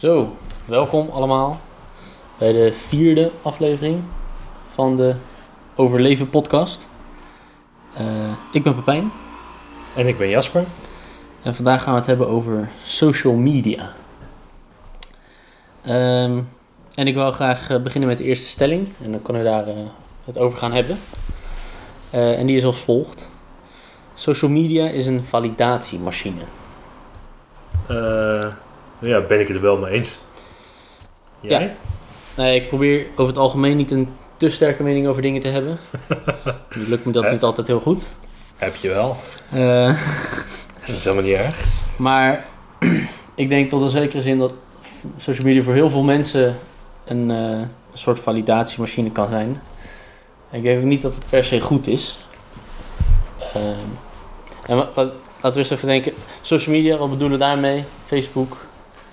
Zo, welkom allemaal bij de vierde aflevering van de Overleven podcast. Eh, ik ben Pepijn En ik ben Jasper. en vandaag gaan we het hebben over social media. Ehm, en ik wil graag eh, beginnen met de eerste stelling en dan kunnen we daar eh, het over gaan hebben. En die is als volgt. Social media is een validatiemachine. Eh, ja, ben ik het er wel mee eens. Jij? Nee, ik probeer over het algemeen niet een te sterke mening over dingen te hebben. Lukt me dat niet altijd heel goed. Heb je wel. Eh, Dat is helemaal niet erg. maar ik denk tot een zekere zin dat social media voor heel veel mensen een eh, een soort validatiemachine kan zijn. Ik denk ook niet dat het per se goed is. Ehm, en wat, wat- laten we eens even denken. Social media, wat bedoelen we daarmee? Facebook.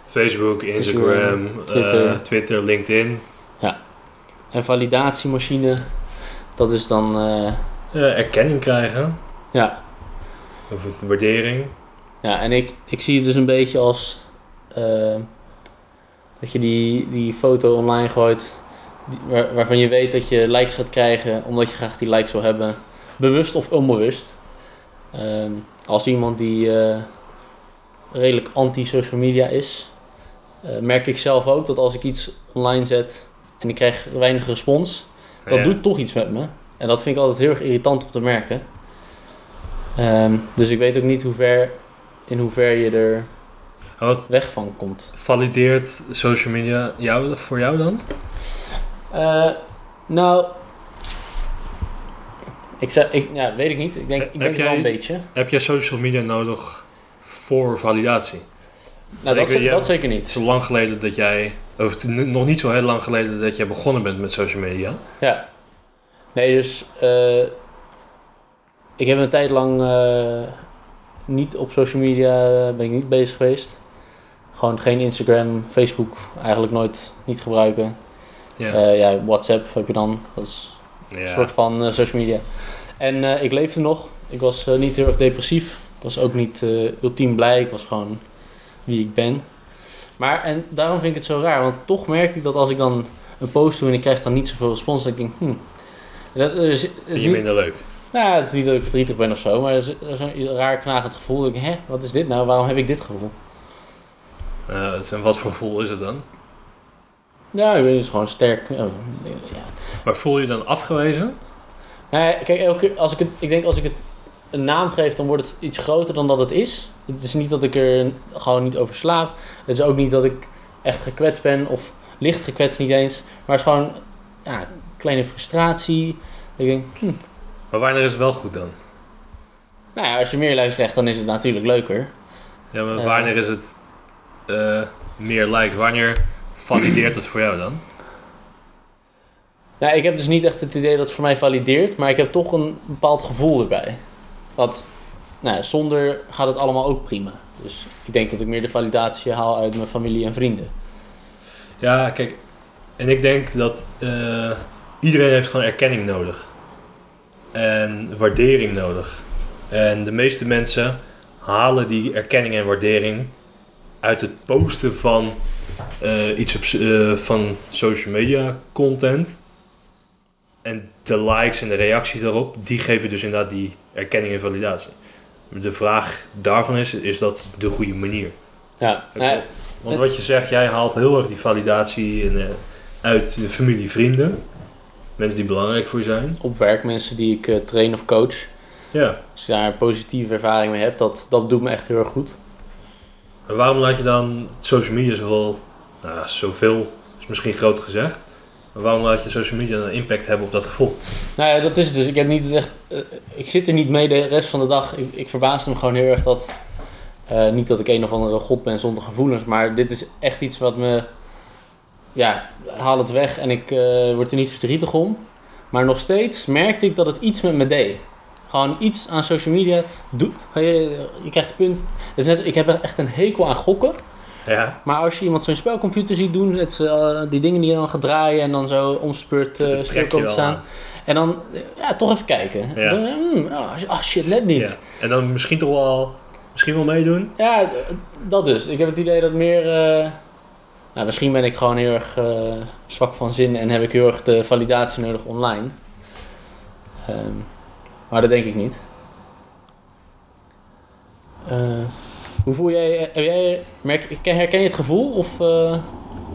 Facebook, Instagram, Twitter. Twitter, Twitter LinkedIn. En validatiemachine, dat is dan, eh, Eh, erkenning krijgen. ja, Of waardering. Ja, en ik, ik zie het dus een beetje als eh, dat je die, die foto online gooit die, waar- waarvan je weet dat je likes gaat krijgen omdat je graag die likes wil hebben, bewust of onbewust. Ehm, als iemand die eh, redelijk anti-social media is, eh, merk ik zelf ook dat als ik iets online zet en ik krijg weinig respons, dat Ja. doet toch iets met me. En dat vind ik altijd heel erg irritant om te merken. Ehm, dus ik weet ook niet hoe ver, in hoever je er Wat weg van komt. valideert social media jou, voor jou dan? Eh, nou, ik ja, weet ik niet. Ik denk, ik denk wel een beetje. Heb jij social media nodig voor validatie? Nou, dat, weet- zeker niet. is al lang geleden dat jij, of nog niet zo heel lang geleden dat jij begonnen bent met social media. Ja. Nee, dus eh, ik heb een tijd lang eh, niet op social media eh, ben ik niet bezig geweest. Gewoon geen Instagram, Facebook eigenlijk nooit niet gebruiken. Ja. Ja, ja WhatsApp heb je dan. Dat is ja. Een soort van social media. En ik leefde nog. Ik was niet heel erg depressief. Ik was ook niet ultiem blij. Ik was gewoon wie ik ben. Maar, en daarom vind ik het zo raar. Want toch merk ik dat als ik dan een post doe en ik krijg dan niet zoveel respons, dat ik denk, hmm. Dat is, je niet, minder leuk. nou, het is niet dat ik verdrietig ben of zo, maar het is, een raar knagend gevoel. Dat ik, hè, wat is dit nou? Waarom heb ik dit gevoel? Eh, is- en wat voor gevoel is het dan? Ja, ik niet, het is gewoon sterk. Ja, ja. Maar voel je je dan afgewezen? Nee, kijk, elke als ik het, ik denk als ik het een naam geef, dan wordt het iets groter dan dat het is. Het is niet dat ik er gewoon niet over slaap. Het is ook niet dat ik echt gekwetst ben of licht gekwetst niet eens. Maar het is gewoon ja, een kleine frustratie. Ik denk, hm, Maar wanneer is het wel goed dan? nou ja, als je meer luistert krijgt, dan is het natuurlijk leuker. Ja, maar Eh. wanneer is het eh, meer lijkt? Wanneer valideert het voor jou dan? Nou, ik heb dus niet echt het idee dat het voor mij valideert, maar ik heb toch een bepaald gevoel erbij. Dat, nou, zonder gaat het allemaal ook prima. Dus ik denk dat ik meer de validatie haal uit mijn familie en vrienden. Ja, kijk. En ik denk dat eh, iedereen heeft gewoon erkenning nodig. En waardering nodig. En de meeste mensen halen die erkenning en waardering uit het posten van eh, iets op, eh, van social media content. En de likes en de reactie daarop, die geven dus inderdaad die erkenning en validatie. De vraag daarvan is, is dat de goede manier? Ja, nou, Want wat je zegt, jij haalt heel erg die validatie en, eh, uit de familie, vrienden. Mensen die belangrijk voor je zijn. op werk, mensen die ik eh, train of coach. Ja. Als je daar een positieve ervaring mee hebt, dat, dat doet me echt heel erg goed. En waarom laat je dan social media zoveel, nou, zoveel is misschien groot gezegd. Waarom laat je social media een impact hebben op dat gevoel? Nou ja, dat is het dus. Ik heb niet echt. eh, ik zit er niet mee de rest van de dag. Ik, ik verbaasde me gewoon heel erg dat. eh, niet dat ik een of andere god ben zonder gevoelens, maar dit is echt iets wat me. Ja, haal het weg en ik eh, word er niet verdrietig om. Maar nog steeds merkte ik dat het iets met me deed. Gewoon iets aan social media. Je, je krijgt het punt. Ik heb echt een hekel aan gokken. Ja. Maar als je iemand zo'n spelcomputer ziet doen, met eh, die dingen die je dan gaat draaien en dan zo omspeurt uh, stil staan. aan. En dan, eh, ja, toch even kijken. Ja. Dan, ah, ah, shit, net niet. Ja. Ja, En dan misschien toch wel, misschien wel meedoen. dat dus. Ik heb het idee dat meer, Nou, misschien ben ik gewoon heel erg zwak van zin en heb ik heel erg de validatie nodig online. Ehm, maar dat denk ik niet. Eh, hoe voel jij, heb jij merk, herken je het gevoel? Of, eh,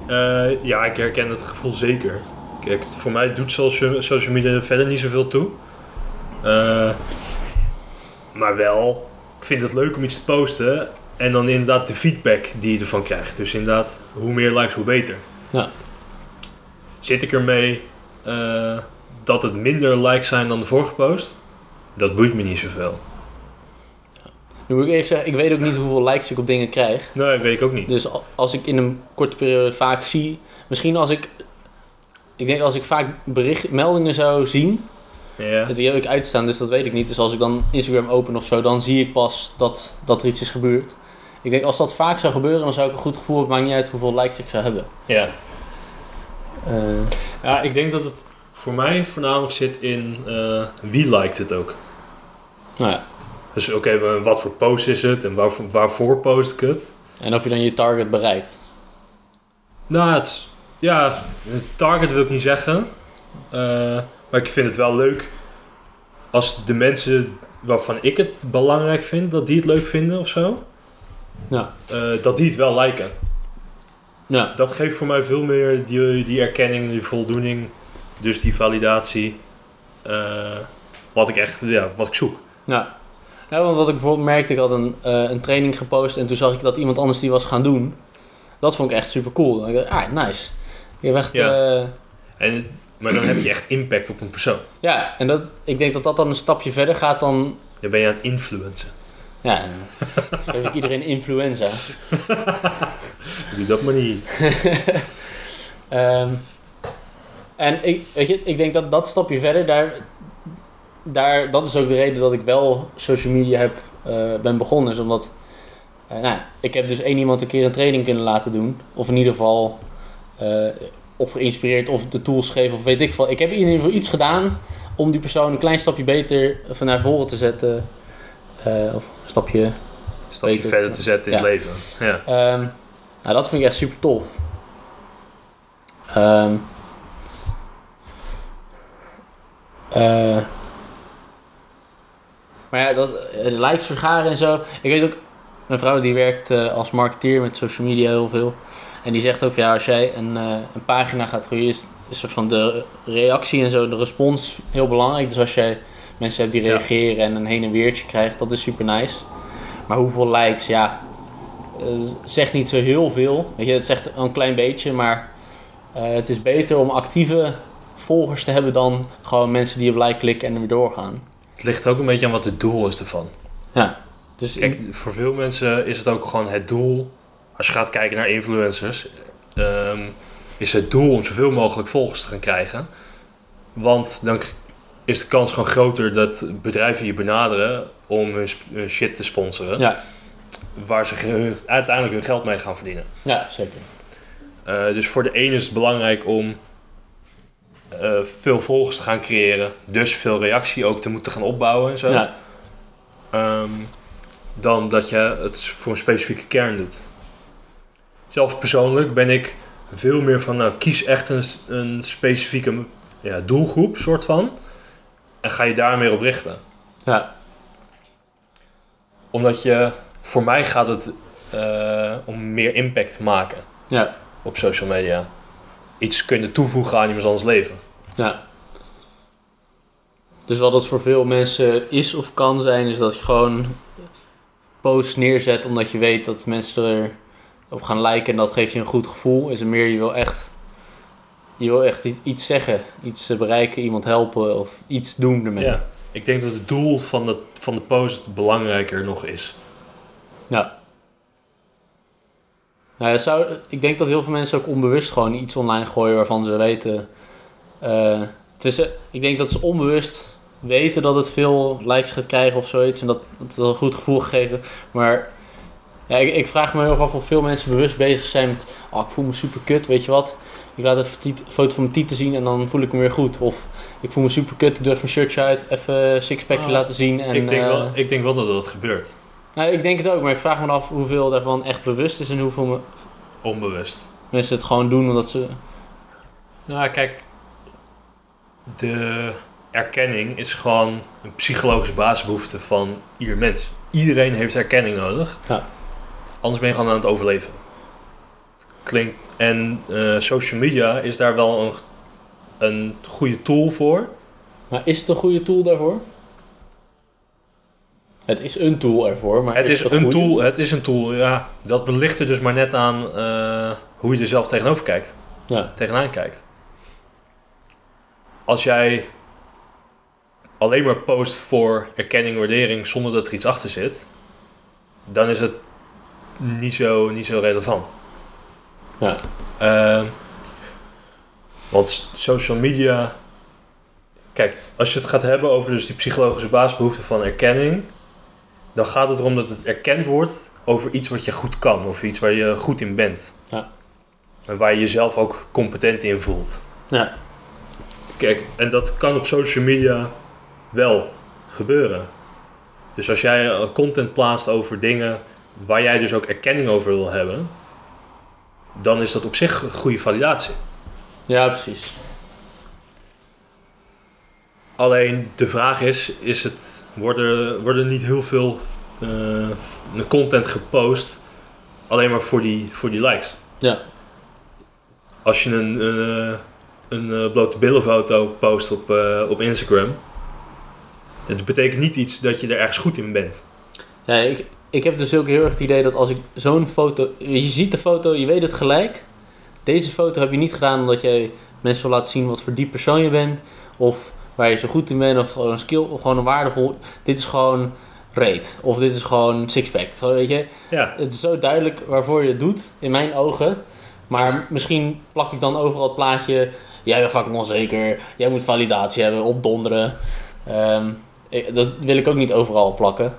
Eh, ja, ik herken het gevoel zeker. Kijk, voor mij doet social, social media verder niet zoveel toe. Eh, maar wel, ik vind het leuk om iets te posten. En dan inderdaad de feedback die je ervan krijgt. Dus inderdaad, hoe meer likes, hoe beter. Ja. Zit ik ermee eh, dat het minder likes zijn dan de vorige post? Dat boeit me niet zoveel. Nu moet ik eerlijk zeggen, ik weet ook niet hoeveel likes ik op dingen krijg. Nee, weet ik ook niet. Dus al- als ik in een korte periode vaak zie, misschien als ik, ik denk als ik vaak bericht, meldingen zou zien, Ja. die heb ik uitstaan, dus dat weet ik niet. Dus als ik dan Instagram open of zo, dan zie ik pas dat, dat er iets is gebeurd. Ik denk als dat vaak zou gebeuren, dan zou ik een goed gevoel hebben, maakt niet uit hoeveel likes ik zou hebben. ja. Eh, Ja, ik denk dat het voor mij voornamelijk zit in eh, wie liked het ook. nou ja, Dus oké, wat voor post is het en waarvoor, waarvoor post ik het? en of je dan je target bereikt. Nou, het is- ja, het target wil ik niet zeggen. Eh, maar ik vind het wel leuk als de mensen waarvan ik het belangrijk vind, dat die het leuk vinden of zo. Ja. eh, dat die het wel liken. Ja, Dat geeft voor mij veel meer die, die erkenning, die voldoening, dus die validatie. eh, wat ik echt, ja, wat ik zoek. ja. Ja, want wat ik bijvoorbeeld merkte, ik had een, eh, een training gepost en toen zag ik dat iemand anders die was gaan doen. Dat vond ik echt super cool. Dan dacht ik, ah, nice. Ik heb echt, Ja. ja. En, maar dan heb je echt impact op een persoon. ja, en dat, ik denk dat dat dan een stapje verder gaat dan, Dan ben je aan het influencen. ja, dan geef ik iedereen influenza. Doe dat maar niet. Ehm, en ik, weet je, ik denk dat dat stapje verder, daar, daar, dat is ook de reden dat ik wel social media heb, eh, ben begonnen. Is omdat, eh, nou, ik heb dus één iemand een keer een training kunnen laten doen. Of in ieder geval, eh, of geïnspireerd, of de tools geven, of weet ik veel. Ik heb in ieder geval iets gedaan om die persoon een klein stapje beter van naar voren te zetten. Of een stapje stapje Beter verder te- te zetten in ja. het leven. Ja. Ehm, nou, dat vind ik echt super tof. Ehm, eh, maar ja, dat, eh, likes vergaren en zo. Ik weet ook, mijn vrouw die werkt eh, als marketeer met social media heel veel. En die zegt ook ja, als jij een, eh, een pagina gaat groeien, is, een soort van de reactie en zo, de respons heel belangrijk. Dus als jij mensen hebt die Ja. reageren en een heen en weertje krijgt, dat is super nice. Maar hoeveel likes, ja, zegt niet zo heel veel. Weet je, het zegt een klein beetje, maar het is beter om actieve volgers te hebben dan gewoon mensen die op like klikken en er weer doorgaan. Het ligt ook een beetje aan wat het doel is ervan. Ja, dus Kijk, voor veel mensen is het ook gewoon het doel. Als je gaat kijken naar influencers, ehm, is het doel om zoveel mogelijk volgers te gaan krijgen. Want dan is de kans gewoon groter dat bedrijven je benaderen om hun, shit te sponsoren. ja, Waar ze uiteindelijk hun geld mee gaan verdienen. ja, zeker. Eh, dus voor de ene is het belangrijk om eh, veel volgers te gaan creëren. Dus veel reactie ook te moeten gaan opbouwen en zo. Ja, Ehm, dan dat je het voor een specifieke kern doet. Zelf persoonlijk ben ik veel meer van, nou, kies echt een, een specifieke ja, doelgroep, soort van. En ga je daar meer op richten. ja, Omdat je, voor mij gaat het eh, om meer impact maken ja, op social media. Iets kunnen toevoegen aan iemands anders leven. Ja. Dus wat het voor veel mensen is of kan zijn, is dat je gewoon posts neerzet omdat je weet dat mensen erop gaan liken en dat geeft je een goed gevoel. Is het meer, je wil echt, je wil echt iets zeggen, iets bereiken, iemand helpen of iets doen ermee. Ja. Ik denk dat het doel van de, van de post belangrijker nog is. Ja. Nou, ja, zou, ik denk dat heel veel mensen ook onbewust gewoon iets online gooien waarvan ze weten. Eh, is, eh, ik denk dat ze onbewust weten dat het veel likes gaat krijgen of zoiets. En dat dat het een goed gevoel gegeven. Maar ja, ik, ik vraag me heel erg af of veel mensen bewust bezig zijn met. Oh, ik voel me super kut, weet je wat? Ik laat even een foto van mijn tieten zien en dan voel ik me weer goed. Of ik voel me super kut, ik durf mijn shirtje uit, even een sixpackje Ah, laten zien. En, ik, denk eh, wel, ik denk wel dat dat gebeurt. nou, ik denk het ook, maar ik vraag me af hoeveel daarvan echt bewust is en hoeveel me... Onbewust. mensen het gewoon doen omdat ze... Nou, kijk, de erkenning is gewoon een psychologische basisbehoefte van ieder mens. Iedereen heeft erkenning nodig. Ja. Anders ben je gewoon aan het overleven. Klinkt, en eh, social media is daar wel een, een goede tool voor. Maar is het een goede tool daarvoor? Het is een tool ervoor, maar Het is, het een goede? tool, het is een tool, ja. Dat belicht er dus maar net aan eh, hoe je er zelf tegenover kijkt. Ja, tegenaan kijkt. Als jij alleen maar post voor erkenning, waardering zonder dat er iets achter zit, dan is het niet zo, niet zo relevant. ja, Ehm, want social media. Kijk, als je het gaat hebben over dus die psychologische basisbehoefte van erkenning, dan gaat het erom dat het erkend wordt over iets wat je goed kan of iets waar je goed in bent. Ja. En waar je jezelf ook competent in voelt. ja, Kijk, en dat kan op social media wel gebeuren. Dus als jij content plaatst over dingen waar jij dus ook erkenning over wil hebben, dan is dat op zich een goede validatie. ja, precies. Alleen de vraag is, is het, worden, worden niet heel veel eh, content gepost alleen maar voor die, voor die likes? Ja, Als je een, eh, een eh, blote billenfoto post op, eh, op Instagram, het betekent niet iets dat je er ergens goed in bent. ja ik, ik heb dus ook heel erg het idee dat als ik zo'n foto... Je ziet de foto, je weet het gelijk. Deze foto heb je niet gedaan omdat jij mensen wil laten zien wat voor die persoon je bent. Of waar je zo goed in bent, of gewoon een skill, of gewoon een waardevol... Dit is gewoon reet. Of dit is gewoon sixpack. Weet je? Ja, Het is zo duidelijk waarvoor je het doet, in mijn ogen. Maar misschien plak ik dan overal het plaatje. Jij bent fucking onzeker. Jij moet validatie hebben, opdonderen. Ehm, ik- dat wil ik ook niet overal plakken.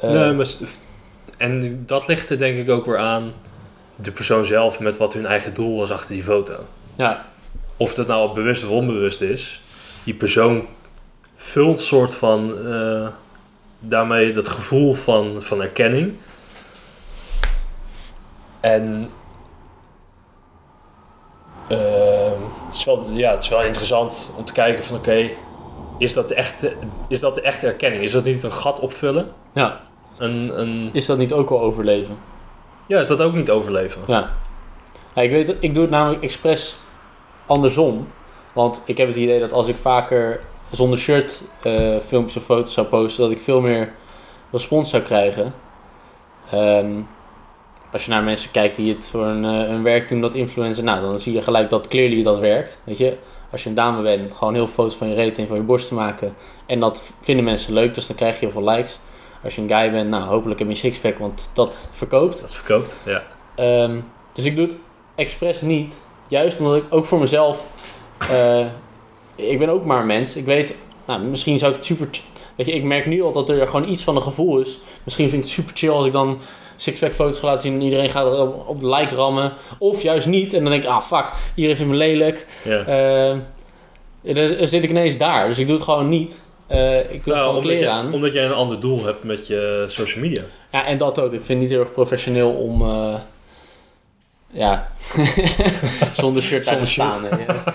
Eh, nee, maar, en dat ligt er denk ik ook weer aan de persoon zelf met wat hun eigen doel was achter die foto. ja, Of dat nou bewust of onbewust is, die persoon vult soort van eh, daarmee dat gevoel van, van erkenning. En ehm, het, is wel, ja, het is wel interessant om te kijken van oké, is, dat de echte- is dat de echte erkenning? Is dat niet een gat opvullen? ja, Een, een, is dat niet ook wel overleven? ja, is dat ook niet overleven? Ja. ja ik, weet, ik doe het namelijk expres andersom. Want ik heb het idee dat als ik vaker zonder shirt eh, filmpjes of foto's zou posten, dat ik veel meer respons zou krijgen. Ehm, als je naar mensen kijkt die het voor een, eh, een werk doen, dat influencer, nou, dan zie je gelijk dat clearly dat werkt. Weet je, als je een dame bent, gewoon heel veel foto's van je reet en van je borst te maken. En dat vinden mensen leuk, dus dan krijg je heel veel likes. Als je een guy bent, nou, hopelijk heb je een sixpack, want dat verkoopt. Dat verkoopt, ja. Ehm, dus ik doe het expres niet. Juist omdat ik ook voor mezelf. eh, ik ben ook maar een mens. Ik weet, nou, misschien zou ik het super. Weet je, ik merk nu al dat er gewoon iets van een gevoel is. Misschien vind ik het super chill als ik dan sixpack foto's laten zien en iedereen gaat er op, op de like rammen. Of juist niet. En dan denk ik, ah fuck, iedereen vindt me lelijk. ja. Ehm, dan dan zit ik ineens daar. Dus ik doe het gewoon niet. Eh, ik wil Nou, gewoon omdat, kleren je, aan. omdat jij een ander doel hebt met je social media. Ja, en dat ook. Ik vind het niet heel erg professioneel om... eh, ja, zonder shirt te staan.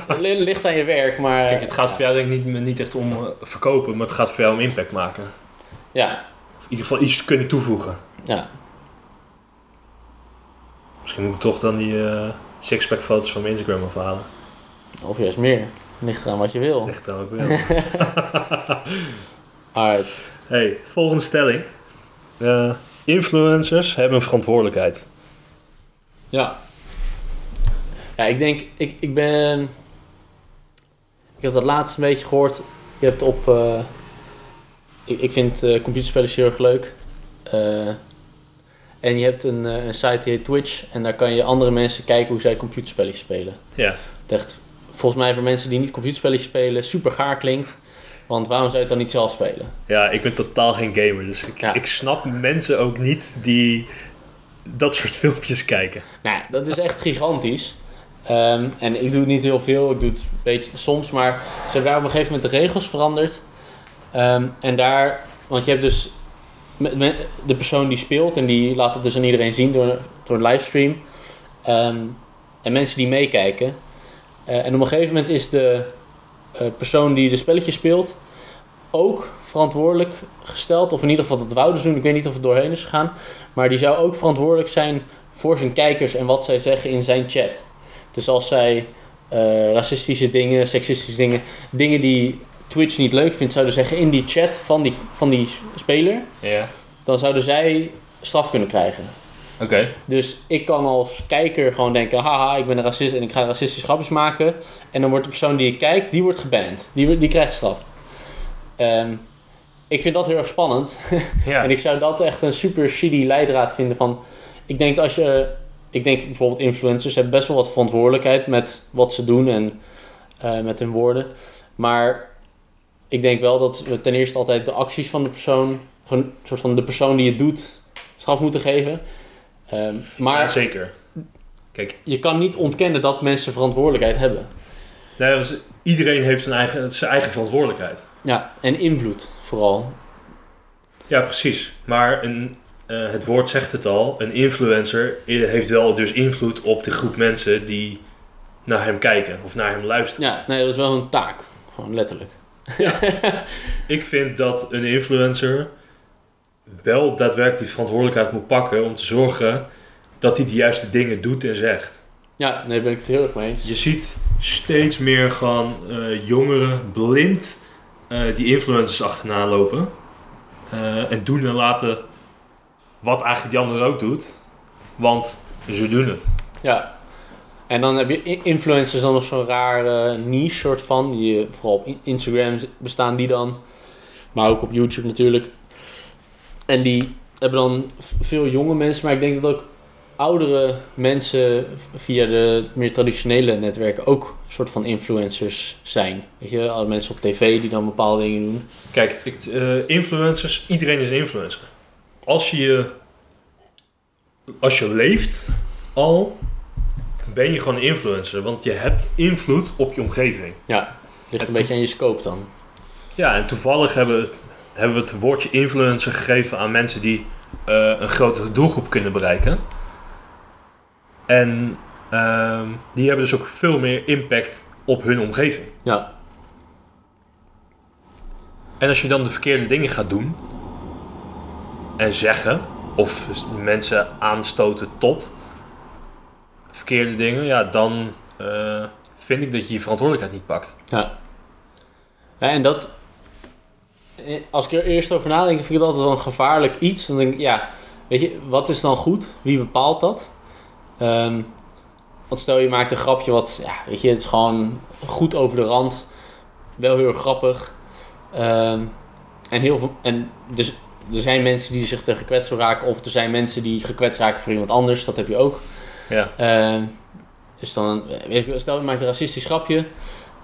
Het li- ligt aan je werk, maar... Kijk, het gaat voor jou denk ik niet, niet echt om eh, verkopen, maar het gaat voor jou om impact maken. Ja, Of in ieder geval iets kunnen toevoegen. ja. Misschien moet ik toch dan die eh sixpack foto's van mijn Instagram afhalen. Of juist meer. Ligt eraan wat je wil. Ligt dan ook wel. Alright. hey, volgende stelling. Eh, influencers hebben een verantwoordelijkheid. Ja. Ja, ik denk... Ik, ik ben... Ik heb dat laatst een beetje gehoord. Je hebt op... eh, ik, ik vind eh computerspellen heel erg leuk. En je hebt een, eh, een site die heet Twitch. En daar kan je andere mensen kijken hoe zij computerspelletjes spelen. Ja. Het echt, volgens mij voor mensen die niet computerspelletjes spelen, super gaar klinkt. Want waarom zou je het dan niet zelf spelen? ja, ik ben totaal geen gamer, dus ik, Ja. ik snap mensen ook niet die dat soort filmpjes kijken. Nou, dat is echt gigantisch. Ehm, en ik doe het niet heel veel, ik doe het een beetje soms, maar ze hebben daar op een gegeven moment de regels veranderd. Ehm, en daar, want je hebt dus de persoon die speelt en die laat het dus aan iedereen zien door, door een livestream. Ehm, en mensen die meekijken. Eh, en op een gegeven moment is de eh, persoon die de spelletjes speelt ook verantwoordelijk gesteld. Of in ieder geval dat wouden doen. Ik weet niet of het doorheen is gegaan. Maar die zou ook verantwoordelijk zijn voor zijn kijkers en wat zij zeggen in zijn chat. Dus als zij eh, racistische dingen, seksistische dingen, dingen die Twitch niet leuk vindt, zouden zeggen in die chat van die, van die speler, Ja. dan zouden zij straf kunnen krijgen. Oké. Dus ik kan als kijker gewoon denken, haha, ik ben een racist en ik ga racistische grapjes maken. En dan wordt de persoon die ik kijk, die wordt geband. Die, die krijgt straf. Ehm, ik vind dat heel erg spannend. Ja. En ik zou dat echt een super shitty leidraad vinden van... Ik denk als je... Ik denk bijvoorbeeld influencers hebben best wel wat verantwoordelijkheid met wat ze doen en eh, met hun woorden. Maar ik denk wel dat we ten eerste altijd de acties van de persoon... Gewoon soort van de persoon die het doet, straf moeten geven. Ehm, maar Ja, zeker. Kijk, je kan niet ontkennen dat mensen verantwoordelijkheid hebben. nee, dus iedereen heeft zijn eigen, zijn eigen verantwoordelijkheid. Ja, en invloed vooral. Ja, precies. Maar een, eh, het woord zegt het al. Een influencer heeft wel dus invloed op de groep mensen die naar hem kijken of naar hem luisteren. Ja, nee, dat is wel een taak. Gewoon letterlijk. Ik vind dat een influencer wel daadwerkelijk die verantwoordelijkheid moet pakken om te zorgen dat hij de juiste dingen doet en zegt. Ja, nee, daar ben ik het heel erg mee eens. Je ziet steeds meer gewoon eh, jongeren blind eh, die influencers achterna lopen. Eh, en doen en laten wat eigenlijk die ander ook doet. Want ze doen het. Ja. En dan heb je influencers dan nog zo'n rare niche soort van. Die vooral op Instagram bestaan die dan. Maar ook op YouTube natuurlijk. En die hebben dan veel jonge mensen. Maar ik denk dat ook oudere mensen via de meer traditionele netwerken ook soort van influencers zijn. Weet je, alle mensen op tv die dan bepaalde dingen doen. Kijk, ik, eh, influencers, iedereen is een influencer. Als je- als je leeft al, ben je gewoon een influencer. Want je hebt invloed op je omgeving. Ja, ligt een beetje aan je scope dan. Ja, en toevallig hebben, hebben we het woordje influencer gegeven aan mensen die eh, een grotere doelgroep kunnen bereiken. En ehm, die hebben dus ook veel meer impact op hun omgeving. Ja, En als je dan de verkeerde dingen gaat doen en zeggen, of mensen aanstoten tot verkeerde dingen, ja, dan eh, vind ik dat je je verantwoordelijkheid niet pakt. Ja. en dat... eh, Als ik er eerst over nadenk, vind ik het altijd wel een gevaarlijk iets. Dan denk ik, ja, weet je, wat is dan goed? Wie bepaalt dat? Ehm, want stel je maakt een grapje wat, ja, weet je, het is gewoon goed over de rand. Wel heel grappig. Ehm, en heel veel, en dus er zijn mensen die zich er gekwetst raken. Of er zijn mensen die gekwetst raken voor iemand anders. Dat heb je ook. Ja. Dus dan, stel je maakt een racistisch grapje,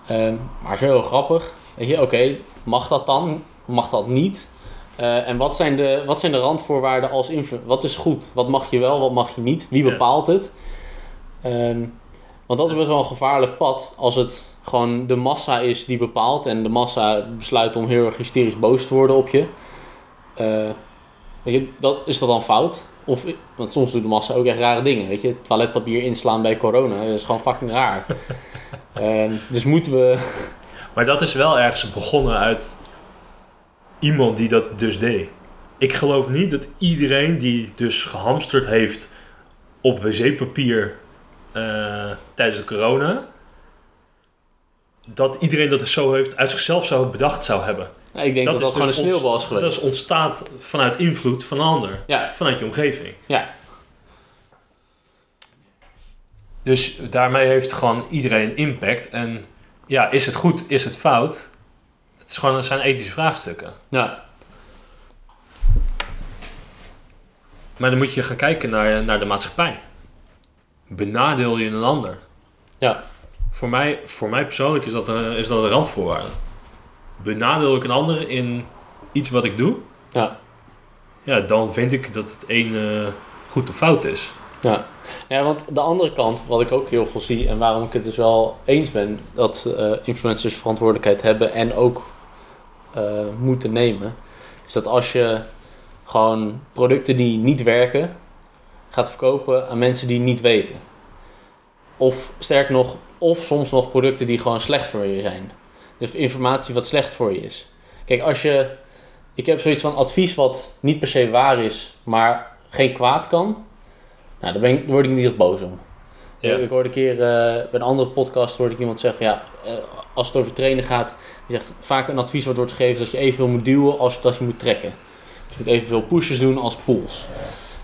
ehm, maar is heel grappig. Weet je, oké, mag dat dan? Mag dat niet? Eh, en wat zijn, de, wat zijn de randvoorwaarden als influencer? Wat is goed? Wat mag je wel, wat mag je niet? Wie bepaalt het? Ehm, want dat is best wel een gevaarlijk pad als het gewoon de massa is die bepaalt en de massa besluit om heel erg hysterisch boos te worden op je. Eh, weet je, dat, is dat dan fout? Of, want soms doet de massa ook echt rare dingen. Weet je, toiletpapier inslaan bij corona, dat is gewoon fucking raar. Ehm, dus moeten we. Maar dat is wel ergens begonnen uit iemand die dat dus deed. Ik geloof niet dat iedereen die dus gehamsterd heeft op wc-papier eh, tijdens de corona, dat iedereen dat zo heeft uit zichzelf zou bedacht zou hebben. Nou, ik denk dat dat, gewoon dus een sneeuwbal is geweest. Dat is ontstaat vanuit invloed van een ander, Ja, vanuit je omgeving. ja, Dus daarmee heeft gewoon iedereen impact. En ja, is het goed, is het fout? Het, is gewoon, het zijn ethische vraagstukken. ja, Maar dan moet je gaan kijken naar, naar de maatschappij. Benadeel je een ander? ja, Voor mij, voor mij persoonlijk is dat, een, is dat een randvoorwaarde. Benadeel ik een ander in iets wat ik doe? ja. Ja, dan vind ik dat het een eh, goed of fout is. Ja. ja, want de andere kant, wat ik ook heel veel zie en waarom ik het dus wel eens ben dat eh, influencers verantwoordelijkheid hebben en ook eh, moeten nemen, is dat als je gewoon producten die niet werken gaat verkopen aan mensen die niet weten. Of sterker nog, of soms nog producten die gewoon slecht voor je zijn. Dus informatie wat slecht voor je is. Kijk, als je. Ik heb zoiets van advies wat niet per se waar is, maar geen kwaad kan. Nou, daar, ben ik, daar word ik niet echt boos om. Ja. Ik hoorde een keer eh, bij een andere podcast hoorde ik iemand zeggen ja, eh, als het over trainen gaat, die zegt vaak een advies wat wordt gegeven dat je evenveel moet duwen als dat je moet trekken. Dus je moet evenveel pushes doen als pulls.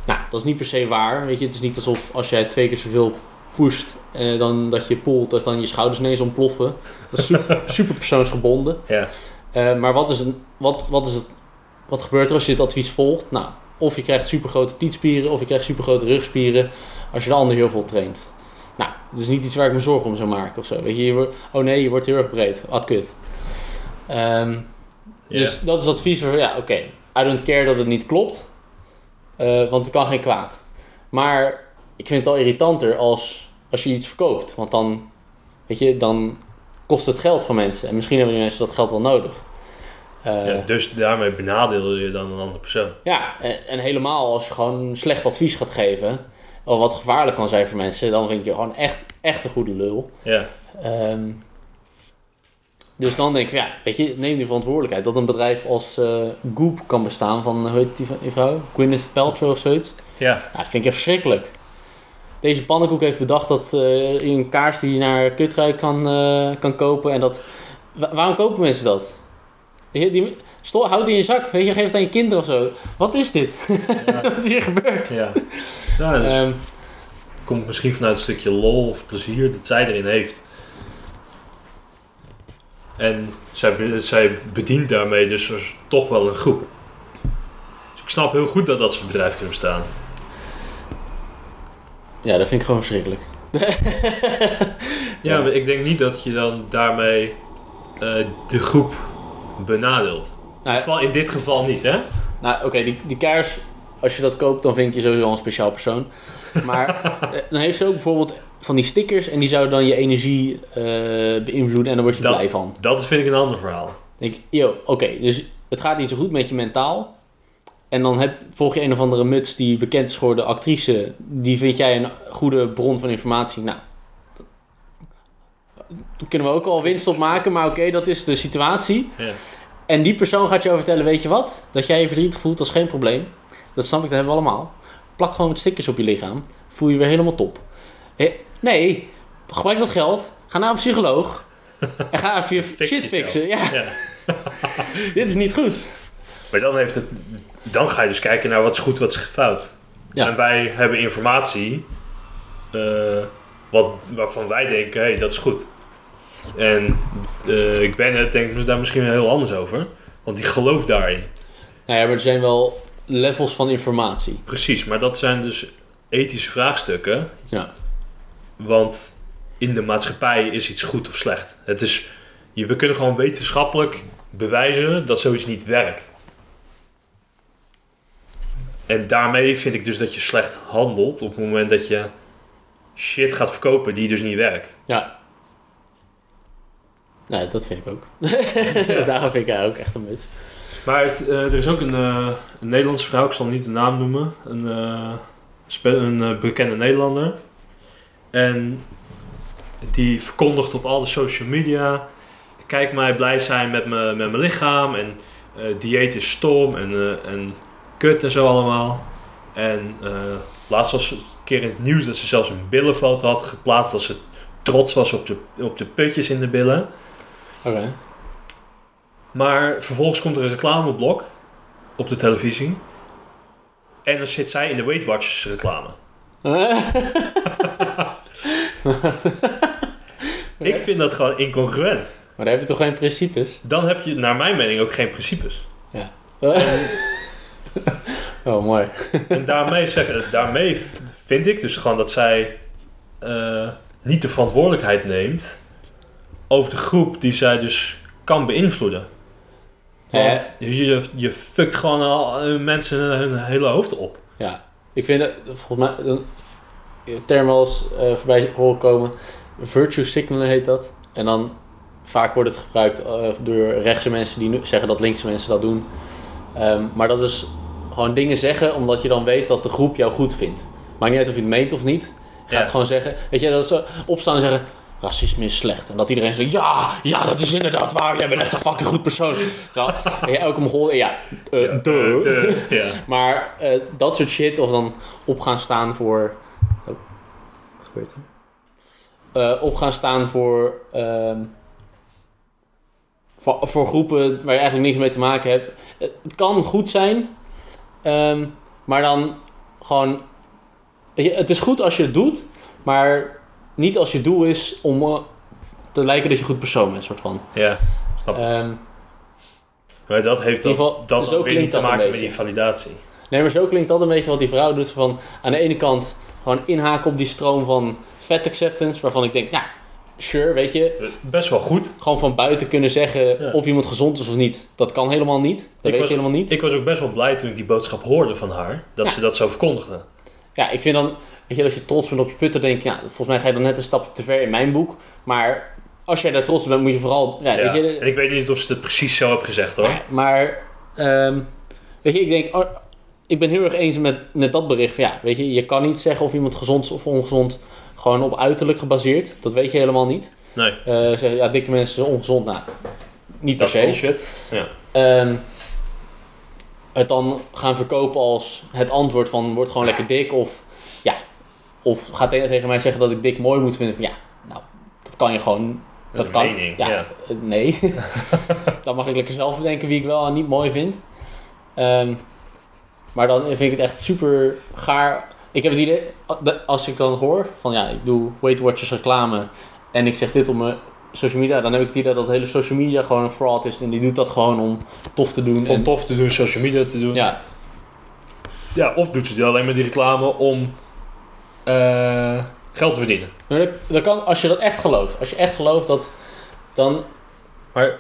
Nou, dat is niet per se waar. Weet je, het is niet alsof als jij twee keer zoveel pusht eh, dan dat je pullt, dat dan je schouders ineens ontploffen. Dat is super, super persoonsgebonden. Ja. Eh, maar wat, is een, wat, wat, is het, wat gebeurt er als je dit advies volgt? Nou, of je krijgt super grote tietspieren of je krijgt super grote rugspieren als je de ander heel veel traint. Nou, dat is niet iets waar ik me zorgen om zou maken of zo. Weet je, je wordt, oh nee, je wordt heel erg breed. Wat kut. Ehm. Dus dat is advies voor, ja, oké. I don't care dat het niet klopt, eh, want het kan geen kwaad. Maar ik vind het al irritanter als, als je iets verkoopt. Want dan, weet je, dan kost het geld van mensen. En misschien hebben die mensen dat geld wel nodig. Eh, Ja, dus daarmee benadeel je dan een andere persoon. ja, en, en helemaal als je gewoon slecht advies gaat geven, of wat gevaarlijk kan zijn voor mensen, dan vind je gewoon echt, echt een goede lul. Ja. Ehm, dus dan denk ik, ja, weet je, neem die verantwoordelijkheid. Dat een bedrijf als eh, Goop kan bestaan van, hoe heet die vrouw? Gwyneth Paltrow of zoiets. Ja. Ja, dat vind ik echt verschrikkelijk. Deze pannenkoek heeft bedacht dat eh, je een kaars die je naar Kutruik kan, eh, kan kopen. En dat, wa- waarom kopen mensen dat? Je, die, sto, houd in je zak, weet je, geef het aan je kinderen of zo. Wat is dit? Ja. Wat is hier gebeurd? ja. Nou, dus Ehm, komt misschien vanuit een stukje lol of plezier dat zij erin heeft. En zij, zij bedient daarmee dus dus toch wel een groep. Dus ik snap heel goed dat dat soort bedrijven kunnen bestaan. Ja, dat vind ik gewoon verschrikkelijk. Ja, maar ik denk niet dat je dan daarmee eh, de groep benadeelt. In, Nou, geval- in dit geval niet, hè? Nou, oké, die, die kaars, als je dat koopt, dan vind je sowieso een speciaal persoon. Maar eh, dan heeft ze ook bijvoorbeeld van die stickers en die zouden dan je energie eh, beïnvloeden en dan word je Dat- blij van. Dat vind ik een ander verhaal. Denk ik, yo, oké, dus het gaat niet zo goed met je mentaal. En dan heb, volg je een of andere muts die bekend is geworden, actrice. Die vind jij een goede bron van informatie. Nou, daar kunnen we ook al winst op maken, maar oké, dat is de situatie. Ja. En die persoon gaat jou vertellen, weet je wat? Dat jij je verdrietig voelt, dat is geen probleem. Dat snap ik, dat hebben we allemaal. Plak gewoon met stickers op je lichaam. Voel je weer helemaal top. Nee, gebruik dat geld. Ga naar een psycholoog. En ga even je Fix shit jezelf. fixen. Ja, Ja. dit is niet goed. Maar dan, heeft het, dan ga je dus kijken naar wat is goed, wat is fout. Ja. En wij hebben informatie eh, wat, waarvan wij denken, hé, hey, dat is goed. En eh ik ben het, denkt daar misschien heel anders over. Want die gelooft daarin. Nou ja, maar er zijn wel levels van informatie. Precies, maar dat zijn dus ethische vraagstukken. Ja. Want in de maatschappij is iets goed of slecht. Het is, je, we kunnen gewoon wetenschappelijk bewijzen dat zoiets niet werkt. En daarmee vind ik dus dat je slecht handelt op het moment dat je shit gaat verkopen die dus niet werkt. Ja. Nee, dat vind ik ook. Daarom vind ik haar ook echt een muts. Maar het, eh, er is ook een, eh, een Nederlandse vrouw, ik zal niet de naam noemen, een, eh, een bekende Nederlander. En die verkondigt op al de social media, kijk mij blij zijn met, me, met mijn lichaam en eh, dieet is stom en, eh, en kut en zo allemaal. En eh, laatst was het een keer in het nieuws dat ze zelfs een billenfoto had geplaatst dat ze trots was op de, op de putjes in de billen. Oké. Maar vervolgens komt er een reclameblok op de televisie. En dan zit zij in de Weight Watchers reclame. Ik vind dat gewoon incongruent. Maar dan heb je toch geen principes? Dan heb je, naar mijn mening, ook geen principes. oh, mooi. En daarmee, zeggen, daarmee vind ik dus gewoon dat zij eh, niet de verantwoordelijkheid neemt over de groep die zij dus kan beïnvloeden. Want je, je fuckt gewoon al eh, mensen hun hele hoofd op. Ja, ik vind dat, volgens mij, term wel eens eh, voorbij horen komen. Virtue signalen heet dat. En dan vaak wordt het gebruikt eh, door rechtse mensen die zeggen dat linkse mensen dat doen. Ehm, maar dat is gewoon dingen zeggen omdat je dan weet dat de groep jou goed vindt. Maakt niet uit of je het meent of niet. gaat Ja. gewoon zeggen, weet je, dat ze opstaan en zeggen, racisme is slecht. En dat iedereen zegt, ja, ja, dat is inderdaad waar, jij bent echt een fucking goed persoon. Terwijl, ja, elke Mongool, ja, eh Ja, duh. ja. Maar eh, dat soort shit, of dan op gaan staan voor. Oh, wat gebeurt er? Eh, op gaan staan voor, ehm, voor. voor groepen waar je eigenlijk niks mee te maken hebt. Het kan goed zijn, ehm, maar dan gewoon. je, het is goed als je het doet, maar niet als je doel is om eh, te lijken dat je een goed persoon bent, soort van. ja, snap. Ehm, Maar dat heeft geval, dat zo dan weer klinkt niet te dat een maken met die validatie. Nee, maar zo klinkt dat een beetje wat die vrouw doet. Van aan de ene kant gewoon inhaken op die stroom van fat acceptance. Waarvan ik denk, nou, sure, weet je. Best wel goed. Gewoon van buiten kunnen zeggen Ja. of iemand gezond is of niet. Dat kan helemaal niet. Dat weet was- je helemaal niet. Ik was ook best wel blij toen ik die boodschap hoorde van haar. Dat Ja. ze dat zo verkondigde. Ja, ik vind dan, weet je, als je trots bent op je putter, denk ik, ja, volgens mij ga je dan net een stapje te ver in mijn boek. Maar als jij daar trots op bent, moet je vooral, ja, weet je. En ik weet niet of ze het precies zo heeft gezegd hoor. Maar, ehm, weet je, ik denk, oh, ik ben heel erg eens met, met dat bericht. Van, ja, weet je, je kan niet zeggen of iemand gezond is of ongezond, gewoon op uiterlijk gebaseerd. Dat weet je helemaal niet. Nee, Eh, zeggen, ja, dikke mensen zijn ongezond. Nou, niet per se. bullshit. Ja. Ehm, het dan gaan verkopen als het antwoord van word gewoon lekker dik of ja, of gaat tegen tegen mij zeggen dat ik dik mooi moet vinden. Van, ja, nou, dat kan je gewoon. Dat kan. een mening, ja, ja. eh, Nee. dan mag ik lekker zelf bedenken wie ik wel en niet mooi vind. Ehm, maar dan vind ik het echt super gaar. Ik heb het idee, als ik dan hoor van ja, ik doe Weight Watchers reclame en ik zeg dit op mijn social media, dan heb ik het idee dat hele social media gewoon een fraud is en die doet dat gewoon om tof te doen. Om En, tof te doen, social media te doen. ja, Ja, of doet ze die alleen maar die reclame om eh, geld te verdienen. maar dat, dat kan, als je dat echt gelooft, als je echt gelooft dat, dan Maar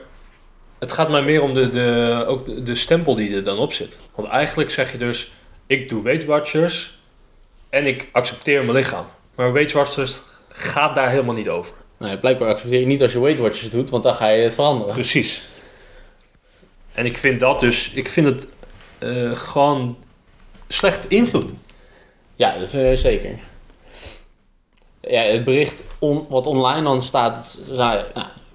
het gaat mij meer om de, de, ook de, de stempel die er dan op zit. Want eigenlijk zeg je dus, ik doe Weight Watchers en ik accepteer mijn lichaam. Maar Weight Watchers gaat daar helemaal niet over. nou, blijkbaar accepteer je niet als je Weight Watchers doet, want dan ga je het veranderen. Precies. En ik vind dat dus, ik vind het eh, gewoon slecht invloed. Ja, dat vind ik zeker. Ja, het bericht on- wat online dan staat, nou,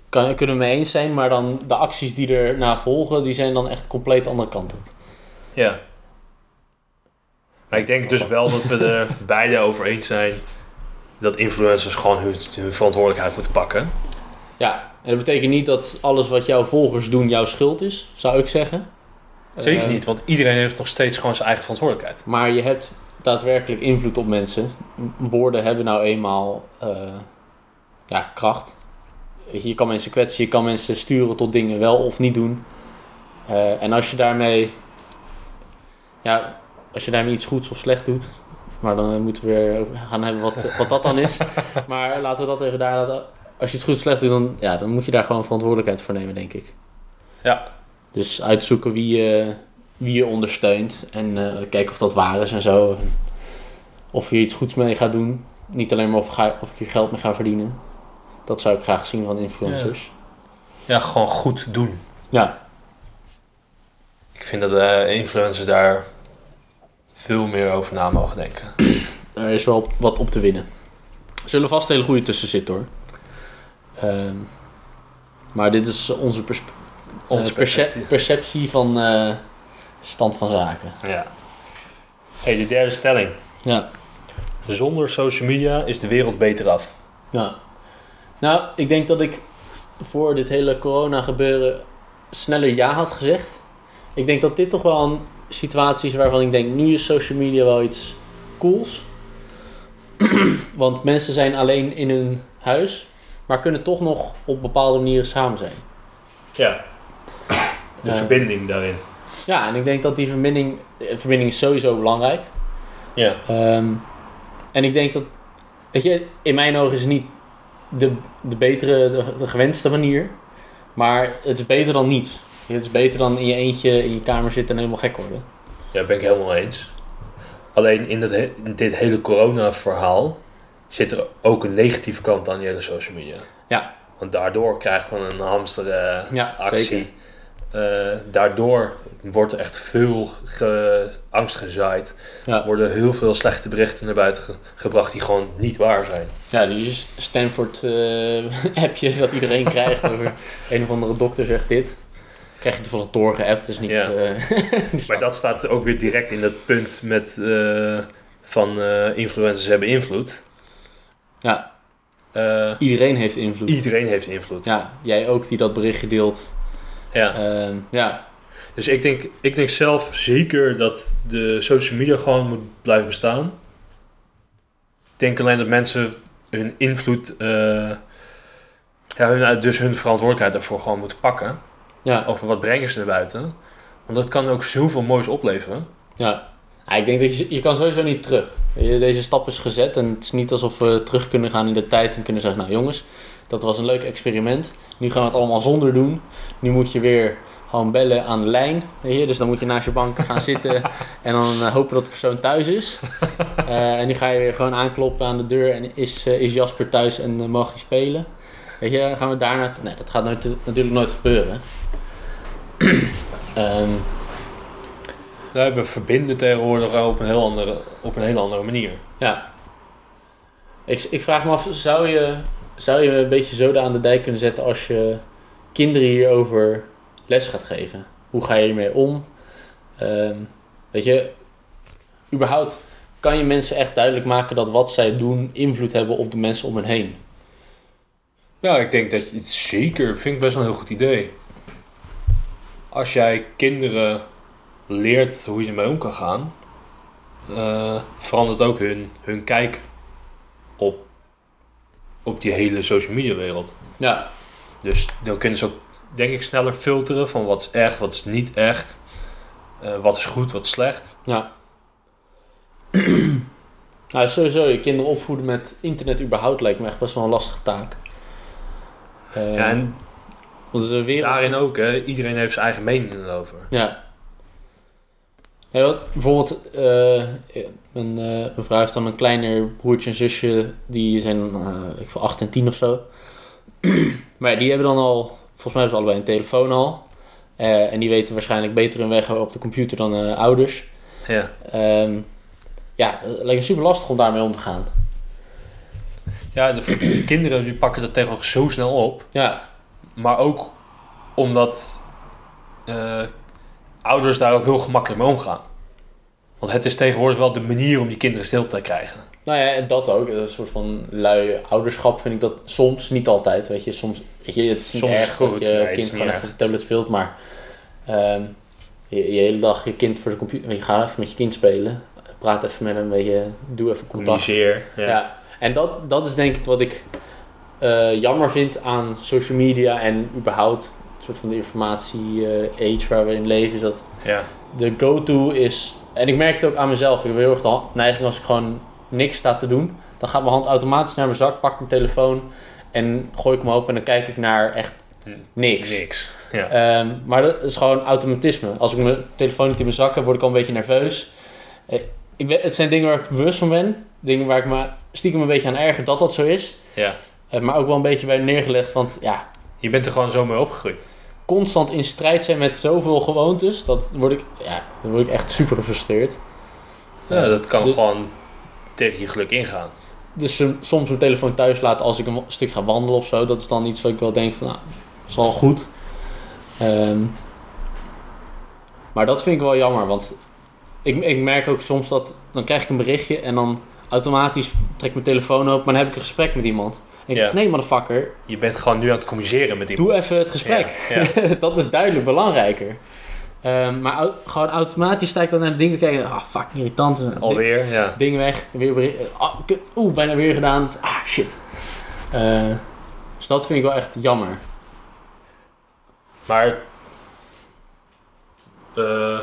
kan, kunnen we mee eens zijn, maar dan de acties die erna volgen, die zijn dan echt compleet de andere kant op. Ja. Maar ik denk dus wel dat we er beide over eens zijn dat influencers gewoon hun, hun verantwoordelijkheid moeten pakken. Ja, en dat betekent niet dat alles wat jouw volgers doen jouw schuld is, zou ik zeggen. Zeker Eh, niet, want iedereen heeft nog steeds gewoon zijn eigen verantwoordelijkheid. Maar je hebt daadwerkelijk invloed op mensen. Woorden hebben nou eenmaal eh, ja, kracht. Je kan mensen kwetsen, je kan mensen sturen tot dingen wel of niet doen. Eh, en als je daarmee, ja, als je daarmee iets goeds of slecht doet, maar dan eh, moeten we weer gaan hebben wat, wat dat dan is. maar laten we dat even daar laten. Als je het goed of slecht doet, dan, ja, dan moet je daar gewoon verantwoordelijkheid voor nemen, denk ik. Ja. Dus uitzoeken wie je, wie je ondersteunt en eh, kijken of dat waar is en zo. Of je iets goeds mee gaat doen. Niet alleen maar of, ga, of ik hier geld mee ga verdienen. Dat zou ik graag zien van influencers. Ja, gewoon goed doen. Ja, Ik vind dat de influencers daar veel meer over na mogen denken. er is wel wat op te winnen. Er zullen vast hele goede tussen zitten hoor. Ehm, maar dit is onze, pers- Onze eh, perspectief. perceptie van eh, stand van zaken. Ja. hey, de derde stelling. Ja. Zonder social media is de wereld beter af. Ja. Nou, ik denk dat ik voor dit hele corona gebeuren sneller ja had gezegd. Ik denk dat dit toch wel een situatie is waarvan ik denk, nu is social media wel iets cools. Want mensen zijn alleen in hun huis, maar kunnen toch nog op bepaalde manieren samen zijn. Ja. De Ja. verbinding daarin. Ja, en ik denk dat die verbinding, eh, verbinding is sowieso belangrijk. Ja. Ehm, en ik denk dat, weet je, in mijn ogen is het niet de, de betere, de, de gewenste manier. Maar het is beter dan niet. Het is beter dan in je eentje in je kamer zitten en helemaal gek worden. Ja, ben ik helemaal eens. Alleen in, dat he- in dit hele corona-verhaal zit er ook een negatieve kant aan die hele social media. Ja. Want daardoor krijgen we een hamster eh, Ja, actie. eh, daardoor wordt er echt veel ge- angst gezaaid. Ja. worden heel veel slechte berichten naar buiten ge- gebracht die gewoon niet waar zijn. Ja, die Stanford eh, dat iedereen krijgt over een of andere dokter zegt dit. Krijg je toevallig doorgeappt, dus niet... Ja. eh, die Maar dat staat ook weer direct in dat punt met eh, van eh, influencers hebben invloed. Ja, iedereen heeft invloed. iedereen heeft invloed. Ja, jij ook die dat berichtje deelt. Ja. Ehm, ja, Dus ik denk, ik denk zelf zeker dat de social media gewoon moet blijven bestaan. Ik denk alleen dat mensen hun invloed, ja, hun, dus hun verantwoordelijkheid daarvoor gewoon moeten pakken. Ja, Over wat brengen ze naar buiten. Want dat kan ook zoveel moois opleveren. ja. Ja, ik denk dat je, je kan sowieso niet terug. Deze stap is gezet en het is niet alsof we terug kunnen gaan in de tijd en kunnen zeggen, nou jongens, dat was een leuk experiment. Nu gaan we het allemaal zonder doen. Nu moet je weer gewoon bellen aan de lijn. Weet je? Dus dan moet je naast je bank gaan zitten en dan eh, hopen dat de persoon thuis is. Eh, en nu ga je weer gewoon aankloppen aan de deur en is, eh, is Jasper thuis en mag hij spelen. Weet je, dan gaan we daarna... Nee, dat gaat nooit, natuurlijk nooit gebeuren. Ehm, Ja, we verbinden tegenwoordig op een heel andere, op een hele andere manier. Ja. Ik, ik vraag me af, zou je, zou je een beetje zoden aan de dijk kunnen zetten als je kinderen hierover les gaat geven? Hoe ga je hiermee om? Ehm, weet je, überhaupt kan je mensen echt duidelijk maken dat wat zij doen invloed hebben op de mensen om hen heen? Ja, ik denk dat je het zeker, vind ik best wel een heel goed idee. Als jij kinderen leert hoe je ermee om kan gaan, eh, verandert ook hun, hun kijk op, op die hele social media wereld. Ja, Dus dan kunnen ze ook, denk ik, sneller filteren van wat is echt, wat is niet echt, eh, wat is goed, wat is slecht. ja. nou, sowieso, je kinderen opvoeden met internet überhaupt lijkt me echt best wel een lastige taak. Ja, en want het is een wereld... daarin ook, hè, iedereen heeft zijn eigen mening erover. Ja. Ja, wat, bijvoorbeeld, eh, mijn, mijn vrouw heeft dan een kleiner broertje en zusje, die zijn eh, ik veel 8 en 10 of zo. maar ja, die hebben dan al, volgens mij hebben ze allebei een telefoon al. Eh, en die weten waarschijnlijk beter hun weg op de computer dan eh, ouders. Ja. Ehm, ja, het lijkt me super lastig om daarmee om te gaan. Ja, de, de kinderen die pakken dat tegenwoordig zo snel op. Ja, Maar ook omdat eh, ouders daar ook heel gemakkelijk mee omgaan. Want het is tegenwoordig wel de manier om die kinderen stil te krijgen. Nou ja, en dat ook. Een soort van lui ouderschap vind ik dat soms, niet altijd. Weet je, soms, weet je, het is niet Soms erg goed, dat je nee, kind gewoon even op de tablet speelt, maar ehm, je, je hele dag je kind voor de computer, je, ga even met je kind spelen. Praat even met hem, weet je, doe even contact. Communiceer. Ja. Ja. En dat, dat is denk ik wat ik eh, jammer vind aan social media en überhaupt een soort van de informatie-age waar we in leven, is dat Ja. de go-to is. En ik merk het ook aan mezelf. Ik heb heel erg de neiging als ik gewoon niks sta te doen. Dan gaat mijn hand automatisch naar mijn zak, pak mijn telefoon en gooi ik hem open en dan kijk ik naar echt niks. Niks. Ja. Ehm, maar dat is gewoon automatisme. Als ik mijn telefoon niet in mijn zak heb, word ik al een beetje nerveus. Eh, Ik weet, het zijn dingen waar ik bewust van ben. Dingen waar ik me stiekem een beetje aan erger dat dat zo is. ja. Eh, maar ook wel een beetje bij neergelegd. Want ja, Je bent er gewoon zo mee opgegroeid. constant in strijd zijn met zoveel gewoontes. Dat word ik, ja, dan word ik echt super gefrustreerd. Ja, dat kan de- gewoon tegen je geluk ingaan. Dus eh, soms mijn telefoon thuis laten als ik een stuk ga wandelen of zo. Dat is dan iets wat ik wel denk van, nou, is wel goed. Ehm, maar dat vind ik wel jammer, want ik, ik merk ook soms dat... Dan krijg ik een berichtje en dan automatisch trek ik mijn telefoon op. Maar dan heb ik een gesprek met iemand. Ik, Ja. Nee, motherfucker, Je bent gewoon nu aan het communiceren met iemand. doe even het gesprek. Ja, dat is duidelijk belangrijker. Ehm, maar au- gewoon automatisch sta ik dan naar de dingen te kijken. Ah, fucking irritant. Alweer, ja. Ding weg, weer ah. Oeh, bijna weer gedaan. Ah, shit. Eh, dus dat vind ik wel echt jammer. Maar, eh,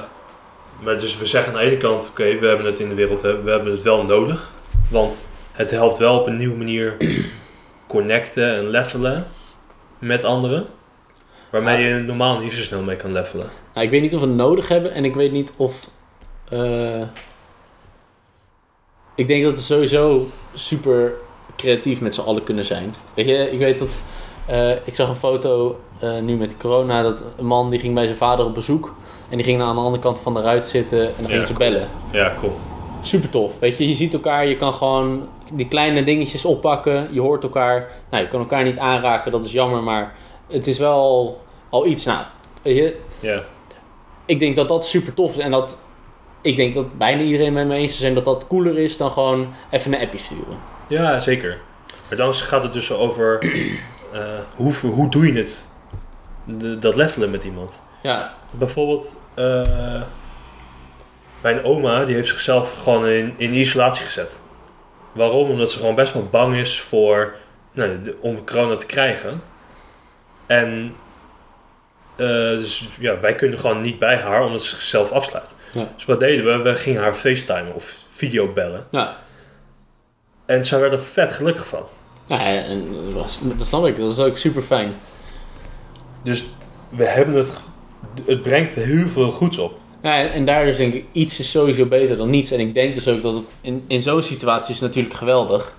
maar dus we zeggen aan de ene kant, oké, we hebben het in de wereld, we hebben het wel nodig. Want het helpt wel op een nieuwe manier connecten en levelen met anderen. Waarmee je normaal niet zo snel mee kan levelen. Nou, ik weet niet of we het nodig hebben en ik weet niet of. eh, ik denk dat we sowieso super creatief met z'n allen kunnen zijn. Weet je, ik weet dat Eh, ik zag een foto eh, nu met corona dat een man die ging bij zijn vader op bezoek. En die ging aan de andere kant van de ruit zitten en dan Ja, gingen ze cool. bellen. Ja, cool. Super tof. Weet je, je ziet elkaar, je kan gewoon die kleine dingetjes oppakken. Je hoort elkaar. Nou, je kan elkaar niet aanraken, dat is jammer, maar het is wel al iets. Nou, je, ik denk dat dat super tof is. En dat ik denk dat bijna iedereen met me eens is zijn dat dat cooler is dan gewoon even een appje sturen. ja, zeker. Maar dan gaat het dus over eh, hoe, hoe doe je het, de- dat levelen met iemand. Ja, Bijvoorbeeld, eh, mijn oma die heeft zichzelf gewoon in, in isolatie gezet. Waarom? Omdat ze gewoon best wel bang is voor, nou, de- om corona te krijgen. En eh, dus, ja, wij kunnen gewoon niet bij haar omdat ze zichzelf afsluit. Ja. Dus wat deden we? We gingen haar facetimen of videobellen. ja. En zij werd er vet gelukkig van. Ja, en dat dat snap ik. Dat is ook super fijn. Dus we hebben het, het brengt heel veel goeds op. Ja, en, en daar dus denk ik, iets is sowieso beter dan niets. En ik denk dus ook dat het in, in zo'n situatie is het natuurlijk geweldig.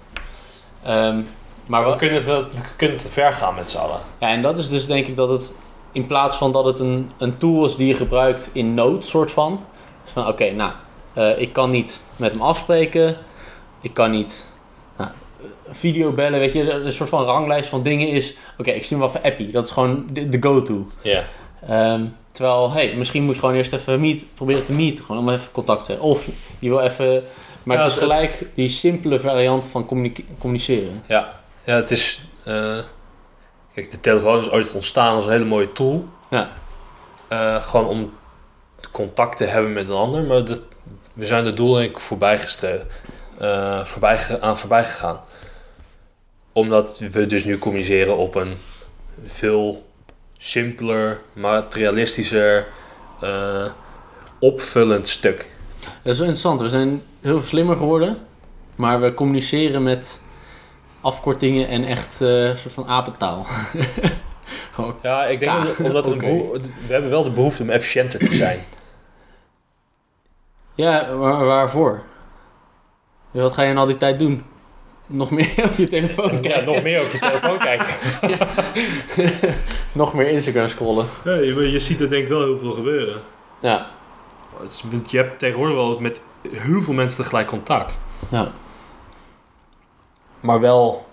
Ehm, maar we kunnen het wel we kunnen te ver gaan met z'n allen. ja, en dat is dus denk ik dat het in plaats van dat het een, een tool is die je gebruikt in nood, soort van. Dus van oké, nou, eh, ik kan niet met hem afspreken. Ik kan niet nou, video bellen, weet je. Een soort van ranglijst van dingen is... Oké, ik stuur hem wel even appie. Dat is gewoon de, de go-to. Ja. Ehm, terwijl, hey, misschien moet je gewoon eerst even meet, proberen te meeten. Gewoon om even contact te hebben. Of je wil even... Maar Ja, het is gelijk die simpele variant van communiceren. Ja, ja het is. eh, kijk, de telefoon is ooit ontstaan als een hele mooie tool. Ja. Eh, gewoon om contact te hebben met een ander. Maar dat, we zijn de doel denk ik voorbij, eh, voorbij aan voorbij gegaan. Omdat we dus nu communiceren op een veel simpeler, materialistischer, eh, opvullend stuk. Dat is wel interessant. We zijn heel veel slimmer geworden. Maar we communiceren met afkortingen en echt eh, een soort van apentaal. Gewoon, Ja, ik denk Ja, omdat, we hebben wel de behoefte om efficiënter te zijn. ja, waar, waarvoor? Wat ga je in al die tijd doen? Nog meer op je telefoon Ja, kijken? nog meer op je telefoon kijken. Nog meer Instagram scrollen. Ja, je, je ziet er denk ik wel heel veel gebeuren. Ja. Het is- want je hebt tegenwoordig wel met heel veel mensen tegelijk contact. ja. Maar wel,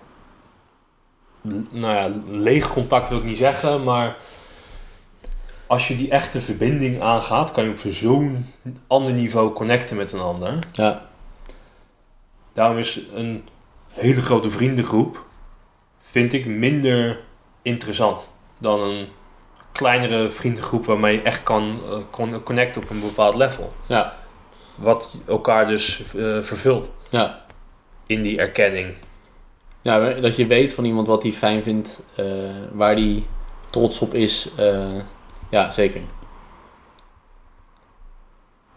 nou ja, leeg contact wil ik niet zeggen, maar als je die echte verbinding aangaat, kan je op zo'n ander niveau connecten met een ander. Ja. Daarom is een hele grote vriendengroep, vind ik, minder interessant dan een kleinere vriendengroep waarmee je echt kan eh, con- connecten op een bepaald level. Ja. Wat elkaar dus eh, vervult Ja. in die erkenning. Ja, dat je weet van iemand wat hij fijn vindt, eh, waar hij trots op is. ja, zeker.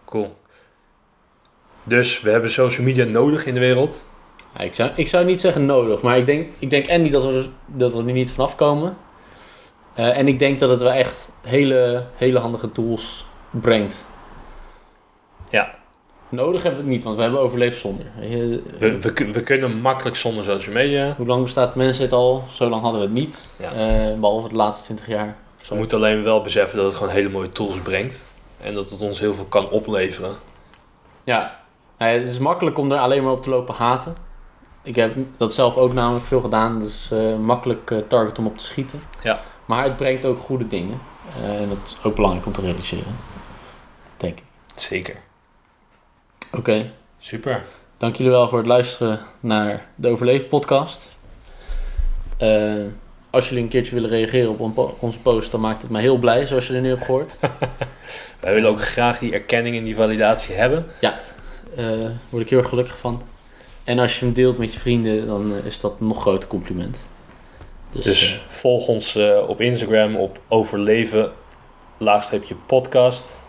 Cool. Dus we hebben social media nodig in de wereld. Ja, ik, zou, ik zou niet zeggen nodig, maar ik denk, ik denk en niet dat we, er, dat we er nu niet vanaf komen. Eh, en ik denk dat het wel echt hele, hele handige tools brengt. Ja. Nodig hebben we het niet, want we hebben overleefd zonder. We, we, we kunnen makkelijk zonder social media. Hoe lang bestaat de mensheid al? Zo lang hadden we het niet. Ja. Eh, behalve de laatste 20 jaar. We moeten alleen wel beseffen dat het gewoon hele mooie tools brengt. En dat het ons heel veel kan opleveren. Ja, Nou ja, het is makkelijk om er alleen maar op te lopen haten. Ik heb dat zelf ook namelijk veel gedaan. Dat is eh, makkelijk eh, target om op te schieten. Ja. Maar het brengt ook goede dingen. Eh, en dat is ook belangrijk om te realiseren. Denk ik. Zeker. Oké, Super. dank jullie wel voor het luisteren naar de Overleef podcast. Als jullie een keertje willen reageren op onze post, dan maakt het mij heel blij, zoals je er nu hebt gehoord. Wij willen ook graag die erkenning en die validatie hebben. Eh word ik heel erg gelukkig van. En als je hem deelt met je vrienden, dan eh, is dat een nog groter compliment. Dus, Dus eh, volg ons eh, op Instagram op overleven laagstreepje podcast.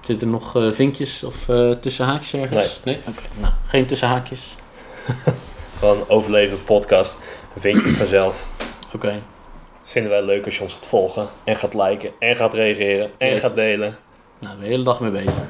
zitten er nog vinkjes of eh tussenhaakjes ergens? Nee. Oké, nou, geen tussenhaakjes. Van overleven podcast. Vind je het vanzelf. Oké, Vinden wij leuk als je ons gaat volgen. En gaat liken. En gaat reageren. En Jezus. gaat delen. nou, de hele dag mee bezig.